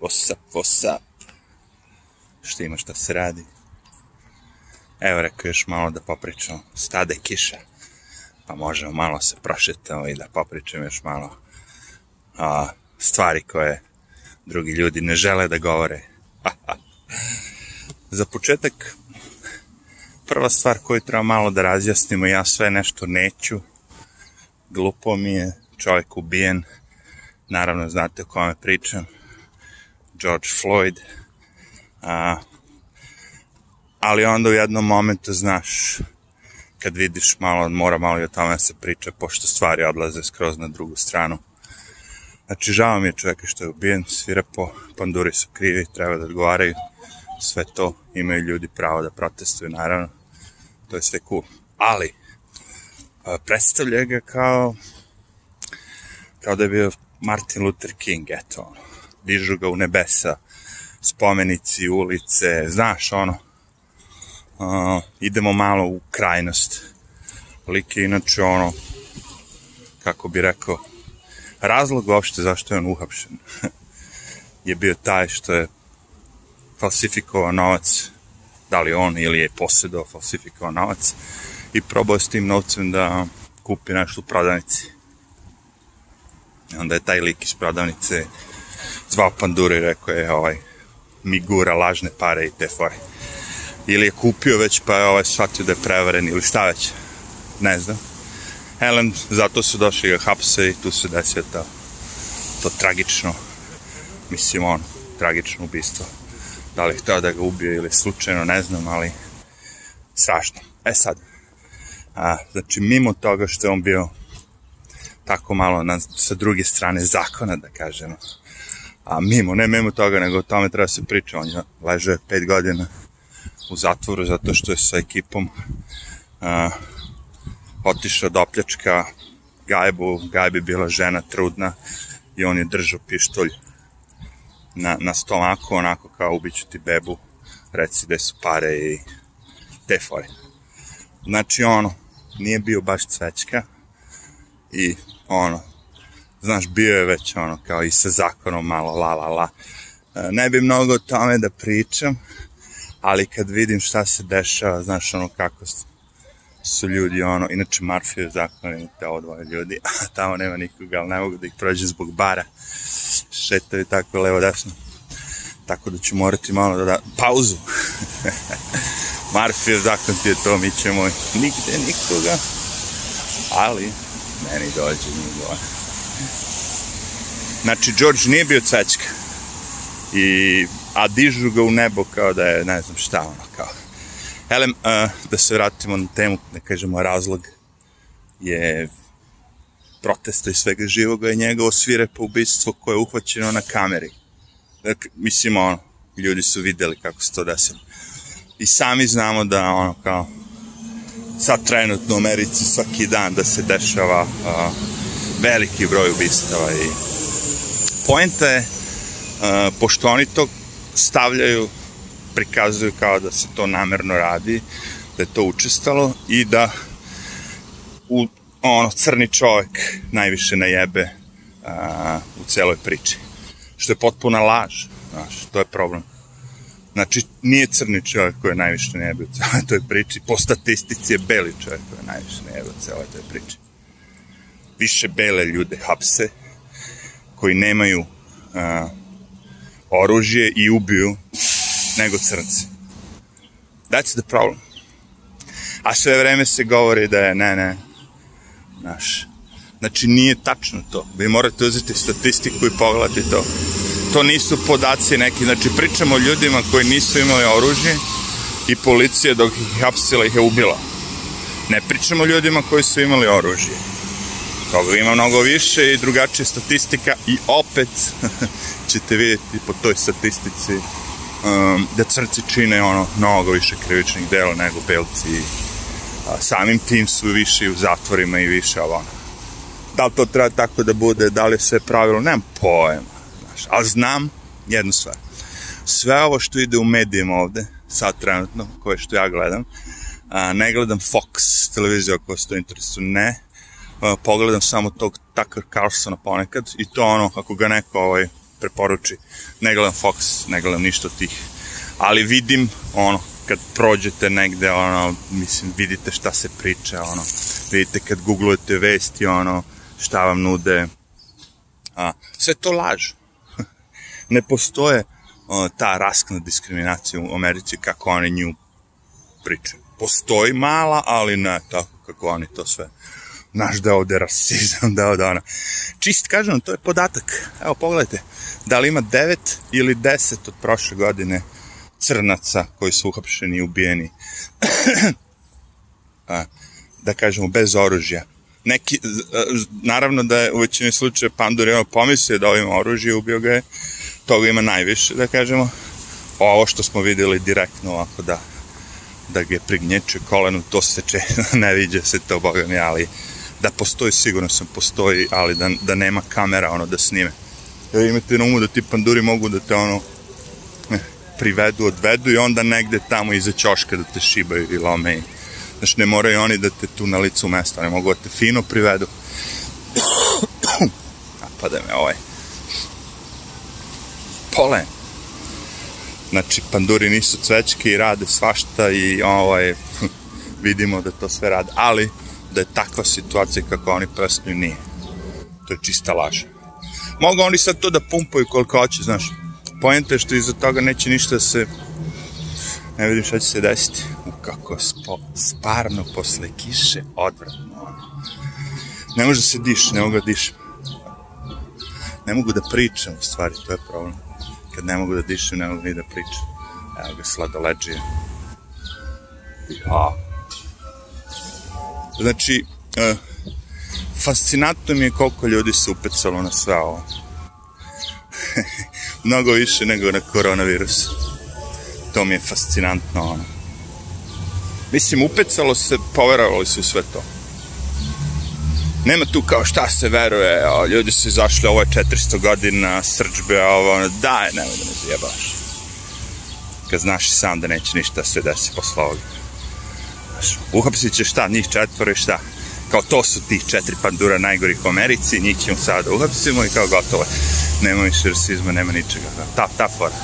What's up, what's up? Šta ima, šta se radi? Evo rekao još malo da popričamo. Stade kiša. Pa možemo malo se prošetamo i da popričamo još malo a, stvari koje drugi ljudi ne žele da govore. Za početak, prva stvar koju treba malo da razjasnimo, ja sve nešto neću. Glupo mi je, čovjek ubijen. Naravno, znate o kome pričam. George Floyd. A, ali onda u jednom momentu znaš kad vidiš malo, mora malo i o tome se priča, pošto stvari odlaze skroz na drugu stranu. Znači, žao mi je čovjeka što je ubijen, svirepo, panduri su krivi, treba da odgovaraju, sve to, imaju ljudi pravo da protestuju, naravno, to je sve cool. Ali, predstavlja ga kao, kao da je bio Martin Luther King, eto, ono, dižu ga u nebesa, spomenici, ulice, znaš, ono, uh, idemo malo u krajnost. Lik je inače ono, kako bi rekao, razlog uopšte zašto je on uhapšen je bio taj što je falsifikovao novac, da li on ili je posjedao falsifikovao novac i probao s tim novcem da kupi nešto u prodavnici. I onda je taj lik iz prodavnice zvao pandure i rekao je ovaj, mi gura lažne pare i te fore. Ili je kupio već pa je ovaj shvatio da je prevaren ili šta već. Ne znam. Helen, zato su došli ga hapse i tu se desio to, to tragično, mislim on, tragično ubistvo. Da li je htio da ga ubije ili slučajno, ne znam, ali strašno. E sad, a, znači mimo toga što je on bio tako malo na, sa druge strane zakona, da kažemo, a mimo, ne mimo toga, nego o tome treba se priča, on je leže pet godina u zatvoru zato što je sa ekipom a, otišao do opljačka gajbu, gajbi bila žena trudna i on je držao pištolj na, na stomaku, onako kao ubiću ti bebu, reci gde su pare i te fore. Znači ono, nije bio baš cvećka i ono, znaš, bio je već ono, kao i sa zakonom malo la la la. E, ne bi mnogo o tome da pričam, ali kad vidim šta se dešava, znaš ono kako su ljudi ono, inače Marfija je zakon te odvoje ljudi, a tamo nema nikoga, ali ne mogu da ih prođe zbog bara, šetaju tako levo desno, tako da ću morati malo da da pauzu. Marfija zakon ti je to, mi ćemo nigde nikoga, ali meni dođe njegova. Znači, George nije bio cvećka. I, a dižu ga u nebo kao da je, ne znam šta, ono, kao. Elem, uh, da se vratimo na temu, da kažemo, razlog je protesta i svega živoga je njegovo svirepo ubistvo koje je uhvaćeno na kameri. Dakle, mislim, ono, ljudi su videli kako se to desilo. I sami znamo da, ono, kao, sad trenutno u Americi svaki dan da se dešava uh, veliki broj ubistava i poenta je, pošto oni to stavljaju, prikazuju kao da se to namerno radi, da je to učestalo i da u, ono, crni čovek najviše najebe uh, u celoj priči. Što je potpuna laž, znaš, to je problem. Znači, nije crni čovjek koji je najviše najebe u celoj toj priči, po statistici je beli čovjek koji je najviše najebe u celoj toj priči. Više bele ljude hapse, koji nemaju uh, oružje i ubiju nego crnci. That's the problem. A sve vreme se govori da je, ne, ne, znaš, znači nije tačno to. Vi morate uzeti statistiku i pogledati to. To nisu podaci neki, znači pričamo o ljudima koji nisu imali oružje i policija dok ih hapsila ih je ubila. Ne pričamo o ljudima koji su imali oružje toga ima mnogo više i drugačija statistika i opet ćete vidjeti po toj statistici um, da crci čine ono mnogo više krivičnih dela nego belci a, samim tim su više u zatvorima i više ovo da li to treba tako da bude da li sve pravilo, nemam pojma znaš, ali znam jednu stvar. Sve ovo što ide u medijima ovde sad trenutno, koje što ja gledam a, ne gledam Fox televiziju ako vas to interesuje, ne pogledam samo tog Tucker Carlsona ponekad i to ono, ako ga neko ovaj, preporuči. Ne gledam Fox, ne gledam ništa od tih. Ali vidim, ono, kad prođete negde, ono, mislim, vidite šta se priča, ono, vidite kad googlujete vesti, ono, šta vam nude. A, sve to laž. ne postoje o, ta raskna diskriminacija u Americi kako oni nju pričaju. Postoji mala, ali ne tako kako oni to sve naš da ovde rasizam, da ovde ona. Čist, kažem, to je podatak. Evo, pogledajte, da li ima 9 ili 10 od prošle godine crnaca koji su uhapšeni i ubijeni. A, da kažemo, bez oružja. Neki, naravno da je u većini slučaja Pandur imao pomislio da ovim oružje ubio ga je, toga ima najviše, da kažemo. Ovo što smo videli direktno ovako da da ga je prignječe kolenu, to se če, ne viđe se to, boga mi, ali da postoji, sigurno sam postoji, ali da, da nema kamera, ono, da snime. Jer imate na umu da ti panduri mogu da te, ono, eh, privedu, odvedu i onda negde tamo iza ćoška da te šibaju i lome i Znaš, ne moraju oni da te tu na licu mesta, ne mogu da te fino privedu. Napada me ovaj. Polen. Znači, panduri nisu cvećke i rade svašta i ovaj, vidimo da to sve rade, ali da je takva situacija kako oni presnuju nije. To je čista laž. Mogu oni sad to da pumpaju koliko hoće, znaš. Pojenta je što iza toga neće ništa da se ne vidim šta će se desiti. U kako spo, sparno posle kiše, odvratno. Ne može da se diš, ne mogu da dišem. Ne mogu da pričam, u stvari, to je problem. Kad ne mogu da dišem, ne mogu ni da pričam. Evo ga sladoleđije. Ja. Znači, uh, fascinantno mi je koliko ljudi se upecalo na sve ovo. Mnogo više nego na koronavirus. To mi je fascinantno, ono. Mislim, upecalo se, poverovali su sve to. Nema tu kao šta se veruje, o, ljudi su izašli, ovo je 400 godina, srđbe, ovo, ono, daj, nemoj da me zjebaš. Kad znaš sam da neće ništa se desi posle ovoga. Uhapsit će šta, njih četvore, šta? Kao to su tih četiri pandura najgorih u Americi, njih ćemo sada uhapsimo i kao gotovo. Nema više rasizma, nema ničega. Ta, ta fora.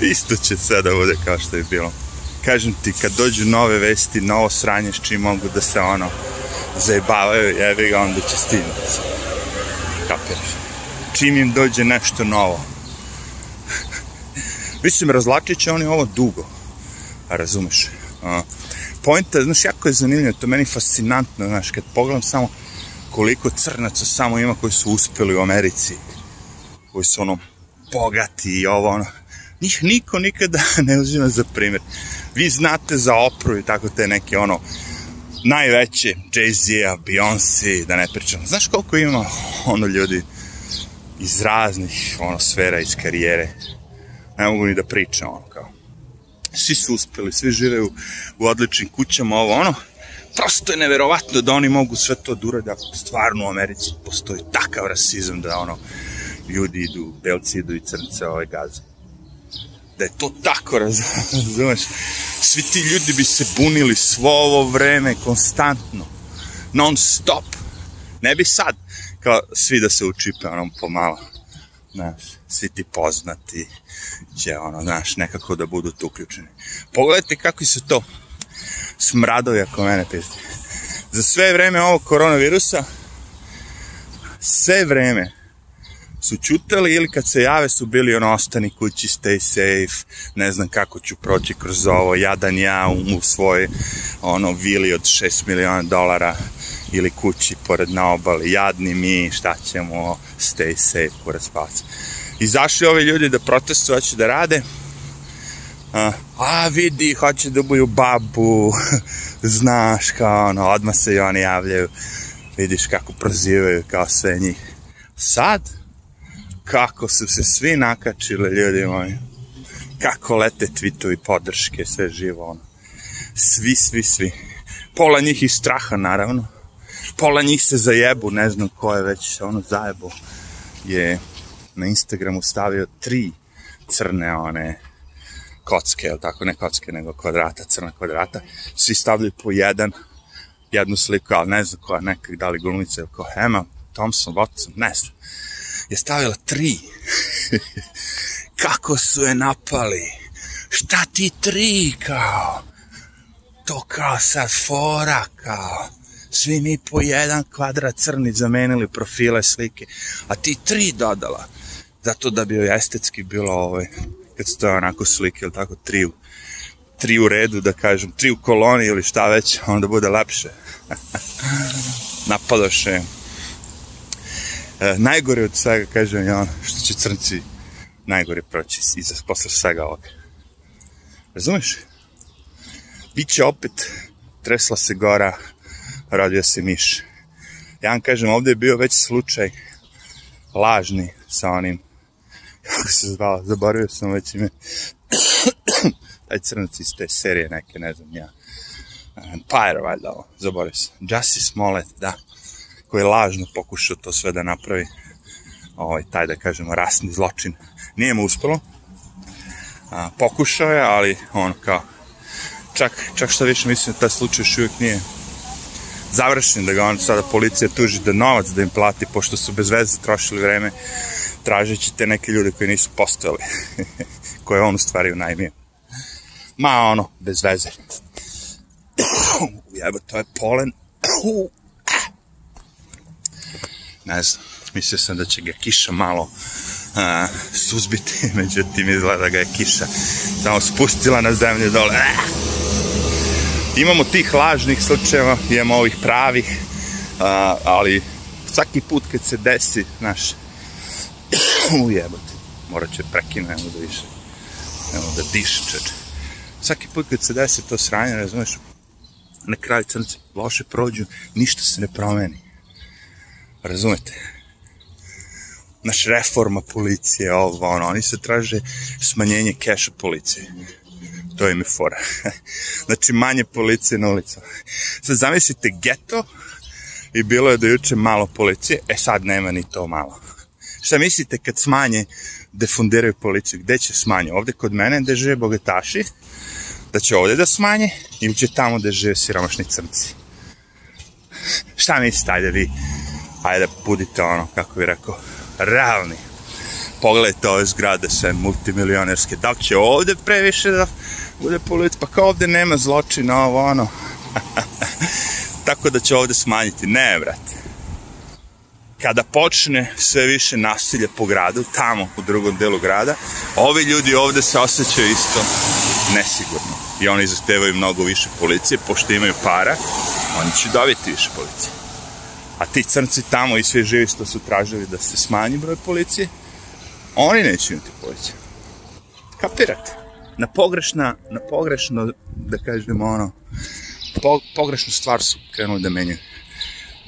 Isto će sve da bude kao što je bilo. Kažem ti, kad dođu nove vesti, novo sranje s čim mogu da se ono zajebavaju, jevi ga, onda će stignuti. Kapiraš? Čim im dođe nešto novo. Mislim, razlačit će oni ovo dugo. A razumeš? A, pojenta, znaš, jako je zanimljivo, to meni fascinantno, znaš, kad pogledam samo koliko crnaca samo ima koji su uspeli u Americi, koji su ono bogati i ovo ono, njih niko nikada ne uzima za primjer. Vi znate za Opru i tako te neke ono najveće Jay-Z-a, Beyoncé, da ne pričam. Znaš koliko ima ono ljudi iz raznih ono sfera iz karijere. Ne mogu ni da pričam ono kao. Svi su uspeli, svi žive u, u odličnim kućama, ovo ono. Prosto je neverovatno da oni mogu sve to da urade ako stvarno u Americi postoji takav rasizam da ono ljudi idu, belci idu i crnce ove gaze da je to tako, razumeš? Svi ti ljudi bi se bunili svo ovo vreme, konstantno, non stop. Ne bi sad, kao svi da se učipe onom pomalo. Znaš, svi ti poznati će, ono, znaš, nekako da budu tu uključeni. Pogledajte kako se to smradovi ako mene pizdi. Za sve vreme ovog koronavirusa, sve vreme, su čutali ili kad se jave su bili ono ostani kući, stay safe, ne znam kako ću proći kroz ovo, jadan ja u, u svoj ono vili od 6 miliona dolara ili kući pored na obali, jadni mi, šta ćemo, stay safe, pored spaca. Izašli ovi ljudi da protestuju, hoće da rade, a, vidi, hoće da ubuju babu, znaš, kao ono, odmah se i oni javljaju, vidiš kako prozivaju kao sve njih. Sad, kako su se svi nakačili, ljudi moji. Kako lete tweetovi podrške, sve živo, ono. Svi, svi, svi. Pola njih iz straha, naravno. Pola njih se zajebu, ne znam ko je već ono zajebu. Je na Instagramu stavio tri crne one kocke, ili tako, ne kocke, nego kvadrata, crna kvadrata. Svi stavljaju po jedan, jednu sliku, ali ne znam koja, nekak, da li glumica ili ko Hema, Thompson, Watson, ne znam je stavila tri. Kako su je napali? Šta ti tri kao? To kao sad fora kao. Svi mi po jedan kvadrat crni zamenili profile slike. A ti tri dodala. Zato da bi estetski bilo ovaj, kad stoje onako slike, ili tako, tri u, tri u redu, da kažem, tri u koloni ili šta već, onda bude lepše. Napadoše. E, najgore od svega, kažem, ono što će crnci najgore proći iza, posle svega ovoga. Razumeš? Biće opet, tresla se gora, rodio se miš. Ja vam kažem, ovde je bio već slučaj lažni sa onim, kako se zvao, zaboravio sam već ime, taj crnac iz te serije neke, ne znam ja, Empire, valjda ovo, zaboravio sam, Justice Smollett, da, koji je lažno pokušao to sve da napravi, ovaj, taj da kažemo rasni zločin, nije mu uspelo, a, pokušao je, ali on kao, čak, čak što više mislim da taj slučaj još uvijek nije završen, da ga on sada policija tuži da novac da im plati, pošto su bez veze trošili vreme tražeći te neke ljude koji nisu postojali, koje on u stvari unajmio. Ma ono, bez veze. Jeba, to je polen. Ne znam, mislio sam da će ga kiša malo a, suzbiti, međutim izgleda da ga je kiša samo spustila na zemlju dole. Imamo tih lažnih slučajeva, imamo ovih pravih, a, ali svaki put kad se desi, znaš, ujebote, morat će prekinuti, da više, evo da diše čeče. Svaki put kad se desi to sranje, razumeš, na kraju crnce loše prođu, ništa se ne promeni. Razumete? Naš reforma policije, ovo, ono, oni se traže smanjenje keša policije. To im je fora. znači, manje policije na ulicu. Sad zamislite geto i bilo je do juče malo policije, e sad nema ni to malo. Šta mislite kad smanje, defundiraju policiju? Gde će smanje? Ovde kod mene gde žive bogataši, da će ovde da smanje ili će tamo da žive siromašni crnci. Šta mislite, ajde vi, ajde budite ono, kako bi rekao, realni. Pogledajte ove zgrade sve multimilionerske, da li će ovde previše da bude policija, pa kao ovde nema zločina, ovo ono. Tako da će ovde smanjiti. Ne, brate. Kada počne sve više nasilja po gradu, tamo u drugom delu grada, ovi ljudi ovde se osjećaju isto nesigurno. I oni zahtevaju mnogo više policije, pošto imaju para, oni će dobiti više policije. A ti crnci tamo i svi živi što su tražili da se smanji broj policije, oni neće imati policije. Kapirate? Na pogrešna, na pogrešno, da kažemo ono, po, pogrešnu stvar su krenuli da menjaju.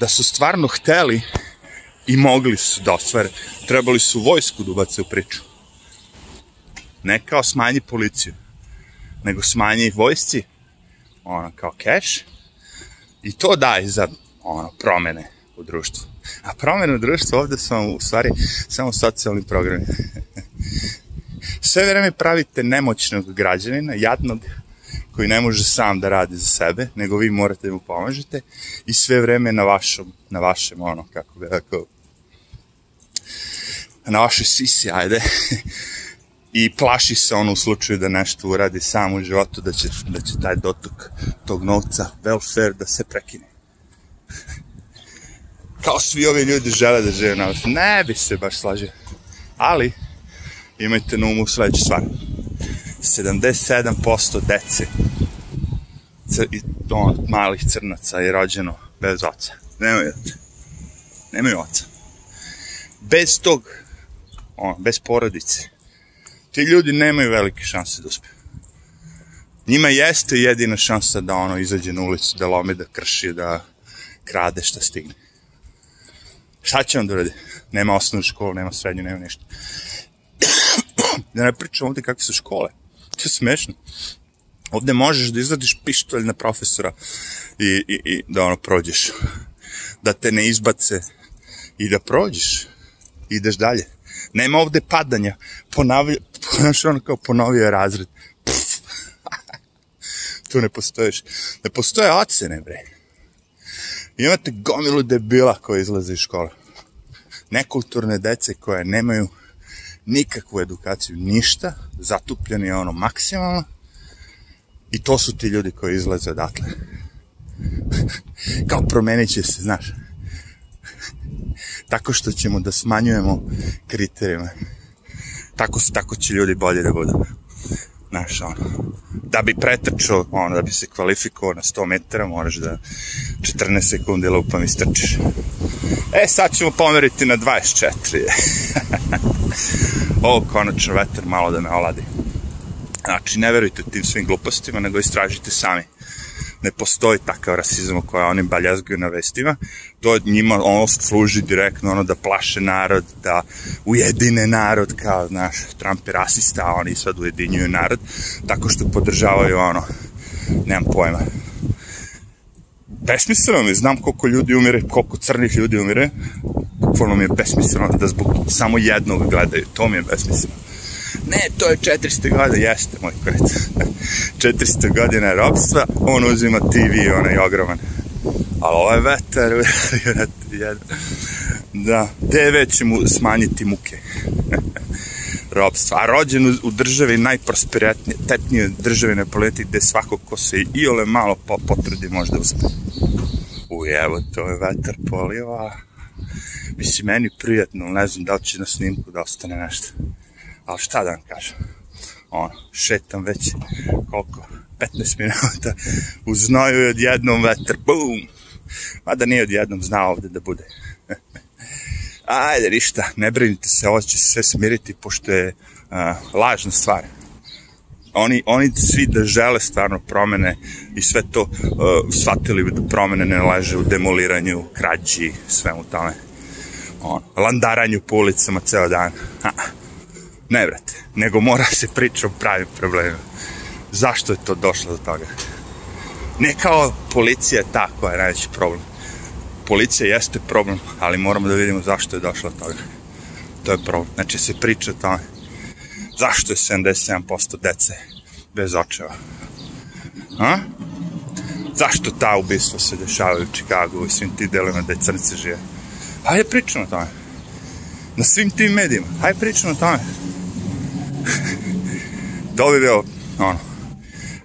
Da su stvarno hteli i mogli su da ostvare, trebali su vojsku da ubace u priču. Ne kao smanji policiju, nego smanji vojsci, ono, kao cash, i to daj za, ono, promene u društvu. A promene u društvu ovde su u stvari samo socijalni programi. Sve vreme pravite nemoćnog građanina, jadnog, koji ne može sam da radi za sebe, nego vi morate da mu pomažete i sve vreme na vašom, na vašem, ono, kako bi rekao, na vašoj sisi, ajde, i plaši se ono u slučaju da nešto uradi sam u životu, da će, da će taj dotok tog novca, welfare, da se prekine. Kao svi ovi ljudi žele da žive na. Ne bi se baš slažio. Ali, imajte na umu sledeću stvar. 77% dece i on, malih crnaca je rođeno bez oca. Nemaju oca. Nemaju oca. Bez tog, on, bez porodice, ti ljudi nemaju velike šanse da uspiju. Njima jeste jedina šansa da ono izađe na ulicu, da lome, da krši, da krade šta stigne. Šta će on da uradi? Nema osnovnu školu, nema srednju, nema ništa. Da ne pričam ovde kakve su škole. To je smešno. Ovde možeš da izvadiš pištolj na profesora i, i, i da ono prođeš. Da te ne izbace i da prođeš. Ideš dalje. Nema ovde padanja. Ponavlja, znaš ono kao ponovio je razred. Tu ne postoješ. Ne postoje ocene, bre. Imate gomilu debila koja izlaze iz škole. nekulturne dece koje nemaju nikakvu edukaciju, ništa, zatupljeni ono maksimalno i to su ti ljudi koji izlaze odatle. Kao promenit će se, znaš. Tako što ćemo da smanjujemo kriterijume. Tako, tako će ljudi bolje da budu. Znaš, ono, da bi pretrčao, ono, da bi se kvalifikovao na 100 metara, moraš da 14 sekundi lupam istrčiš. E, sad ćemo pomeriti na 24. Ovo, konačno, vetar malo da me oladi. Znači, ne verujte tim svim glupostima, nego istražite sami. Ne postoji takav rasizam koja oni baljazguju na vestima. To njima ono služi direktno ono da plaše narod, da ujedine narod, kao, znaš, Trump je rasista, a oni sad ujedinjuju narod, tako što podržavaju ono, nemam pojma, besmisleno mi, znam koliko ljudi umire, koliko crnih ljudi umire, bukvalno mi je besmisleno da zbog samo jednog gledaju, to mi je besmisleno. Ne, to je 400 godina, jeste moj kret. 400 godina robstva, on uzima TV, onaj ogroman. Ali ovo je vetar, da, TV će mu smanjiti muke. robstva. A rođen u, državi najprosperitetnije države na planeti gde svako ko se i ole malo potrudi možda uspe. U evo, to je vetar poliva. Mislim, meni prijatno, ne znam da li će na snimku da ostane nešto. Ali šta da vam kažem? Ono, šetam već koliko? 15 minuta u znoju i odjednom vetar, bum! Mada nije odjednom znao ovde da bude. Ajde, ništa, ne brinite se, ovo će se sve smiriti, pošto je uh, lažna stvar. Oni, oni svi da žele stvarno promene i sve to uh, shvatili bi da promene ne leže u demoliranju, krađi, svemu tome. On, landaranju po ulicama ceo dan. Ha. Ne, brate, nego mora se priča o pravim problemima. Zašto je to došlo do toga? Ne kao policija je ta koja je najveći problem policija jeste problem, ali moramo da vidimo zašto je došlo od toga. To je problem. Znači se priča o tome zašto je 77% dece bez očeva. A? Zašto ta ubistva se dešavaju u Čikagu i svim ti delima gde crnice žive? Hajde pričamo o tome. Na svim tim medijima. Hajde pričamo o tome. to bi bio, ono,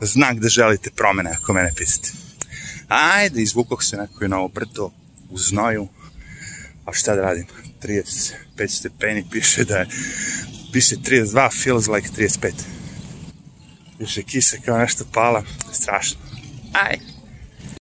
znak da želite promene ako mene pisate. Ajde, izvukog se neko na ovo brdo, u znoju, a šta da radim, 35 stepeni, piše da je, piše 32, feels like 35. Piše kiša kao nešto pala, strašno. Aj.